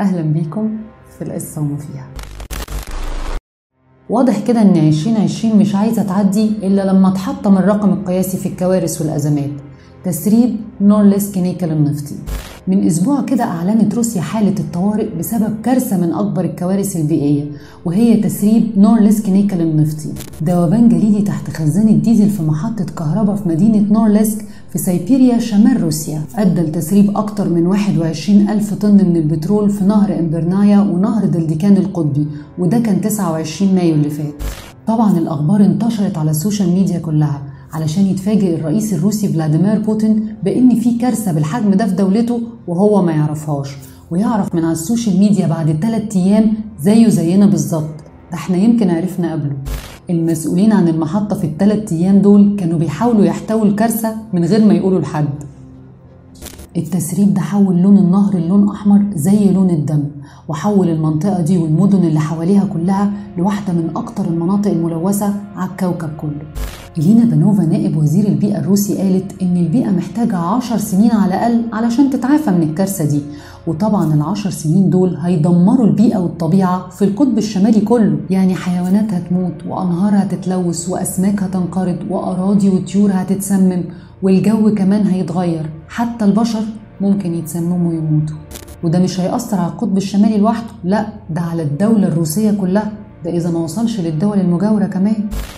أهلا بيكم في القصة وما فيها. واضح كده إن 2020 مش عايزة تعدي إلا لما تحطم الرقم القياسي في الكوارث والأزمات. تسريب نورلسك نيكل النفطي. من أسبوع كده أعلنت روسيا حالة الطوارئ بسبب كارثة من أكبر الكوارث البيئية وهي تسريب نورلسك نيكل النفطي. ذوبان جليدي تحت خزان الديزل في محطة كهرباء في مدينة نورلسك في سيبيريا شمال روسيا. أدى لتسريب أكتر من 21 ألف طن من البترول في نهر إمبرنايا ونهر دلديكان القطبي وده كان 29 مايو اللي فات. طبعا الأخبار انتشرت على ال social media كلها. علشان يتفاجئ الرئيس الروسي فلاديمير بوتين بإن في كارثة بالحجم ده في دولته وهو ما يعرفهاش ويعرف من على ال social media بعد ثلاث أيام زيه زينا بالظبط ده إحنا يمكن عرفنا قبله. المسؤولين عن المحطة في الثلاث أيام دول كانوا بيحاولوا يحتووا الكارثة من غير ما يقولوا لحد. التسريب ده حول لون النهر للون أحمر زي لون الدم وحول المنطقة دي والمدن اللي حواليها كلها لواحدة من أكتر المناطق الملوثة على الكوكب كله. إلينا بانوفا نائب وزير البيئة الروسي قالت إن البيئة محتاجة عشر سنين على الأقل علشان تتعافى من الكارثة دي. وطبعا العشر سنين دول هيدمروا البيئة والطبيعة في القطب الشمالي كله. يعني حيوانات هتموت وأنهار هتتلوث وأسماك هتنقرض وأراضي وطيور هتتسمم والجو كمان هيتغير. حتى البشر ممكن يتسمموا ويموتوا. وده مش هيأثر على القطب الشمالي لوحده لأ ده على الدولة الروسية كلها. ده إذا ما وصلش للدول المجاورة كمان.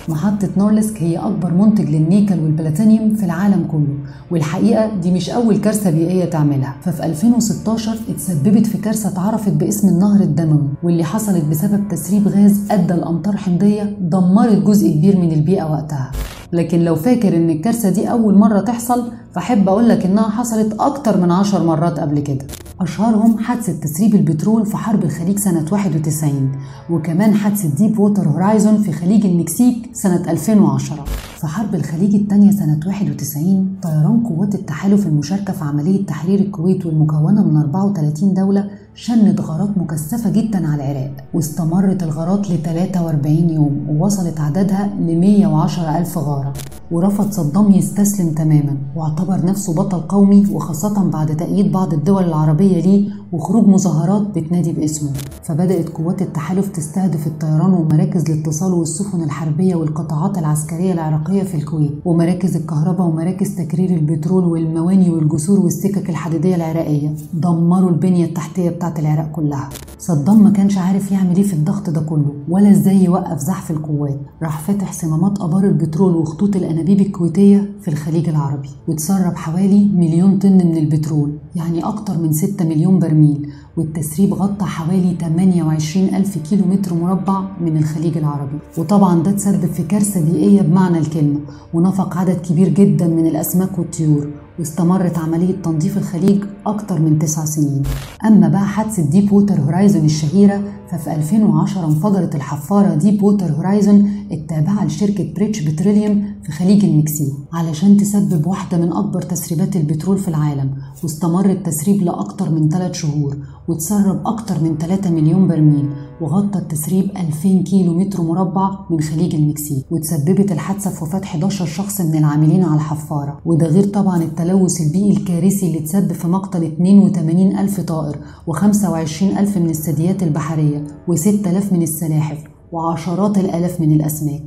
محطة نورلسك هي أكبر منتج للنيكل والبلاتينيوم في العالم كله والحقيقة دي مش أول كارثة بيئية تعملها. ففي 2016 اتسببت في كارثة اتعرفت باسم النهر الدموي واللي حصلت بسبب تسريب غاز أدى لأمطار حمضية دمرت جزء كبير من البيئة وقتها. لكن لو فاكر إن الكارثة دي أول مرة تحصل فأحب أقولك إنها حصلت أكتر من عشر مرات قبل كده. أشهرهم حادثة تسريب البترول في حرب الخليج سنة 91 وكمان حادثة Deepwater Horizon في خليج المكسيك سنة 2010 في حرب الخليج الثانية سنة 91 طيران قوات التحالف المشاركة في عملية تحرير الكويت والمكونة من 34 دولة شنت غارات مكثفة جدا على العراق واستمرت الغارات ل 43 يوم ووصلت عددها ل 110 ألف غارة. ورفض صدام يستسلم تماما واعتبر نفسه بطل قومي وخاصة بعد تأييد بعض الدول العربية ليه وخروج مظاهرات بتنادي باسمه. فبدأت قوات التحالف تستهدف الطيران ومراكز الاتصال والسفن الحربية والقطاعات العسكرية العراقية في الكويت ومراكز الكهرباء ومراكز تكرير البترول والمواني والجسور والسكك الحديدية العراقية. دمروا البنية التحتية بتاعت العراق كلها. صدام ما كانش عارف يعمل إيه في الضغط ده كله ولا إزاي يوقف زحف القوات. راح فاتح صمامات آبار البترول وخطوط الانابيب الكويتية في الخليج العربي وتسرب حوالي مليون طن من البترول يعني أكتر من 6 مليون برميل والتسريب غطى حوالي 28 ألف كيلو متر مربع من الخليج العربي. وطبعا ده تسبب في كارثة بيئية بمعنى الكلمة ونفق عدد كبير جدا من الأسماك والطيور واستمرت عملية تنظيف الخليج أكتر من تسع سنين. أما بقى حادثة Deepwater Horizon الشهيرة ففي 2010 انفجرت الحفارة Deepwater Horizon التابعة لشركة British Petroleum في خليج المكسيك علشان تسبب واحدة من أكبر تسريبات البترول في العالم واستمر التسريب لأكتر من 3 شهور وتسرب أكتر من 3 مليون برميل وغطى التسريب 2000 كيلو متر مربع من خليج المكسيك وتسببت الحادثة في وفاة 11 شخص من العاملين على الحفارة. وده غير طبعا التلوث البيئي الكارثي اللي تسبب في مقتل 82 ألف طائر و25 ألف من الثدييات البحرية و6000 من السلاحف. وعشرات الآلاف من الأسماك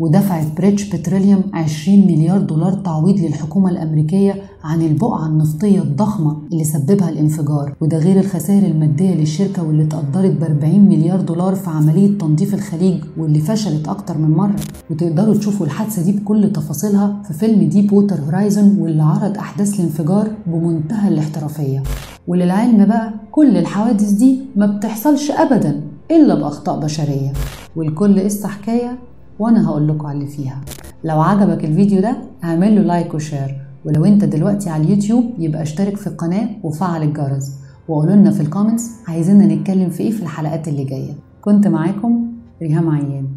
ودفعت British Petroleum 20 مليار دولار تعويض للحكومة الأمريكية عن البقعة النفطية الضخمة اللي سببها الانفجار وده غير الخسائر المادية للشركة واللي اتقدرت ب 40 مليار دولار في عملية تنظيف الخليج واللي فشلت أكتر من مرة. وتقدروا تشوفوا الحادثة دي بكل تفاصيلها في فيلم Deepwater Horizon واللي عرض أحداث الانفجار بمنتهى الاحترافية. وللعلم بقى كل الحوادث دي ما بتحصلش أبدا. إلا بأخطاء بشرية. ولكل قصة حكاية وأنا هقول لكم على اللي فيها. لو عجبك الفيديو ده اعمل له like و share. ولو أنت دلوقتي على اليوتيوب يبقى اشترك في القناة وفعل الجرس. وقولوا لنا في ال comments عايزيننا نتكلم في إيه في الحلقات اللي جاية. كنت معاكم ريهام عيان.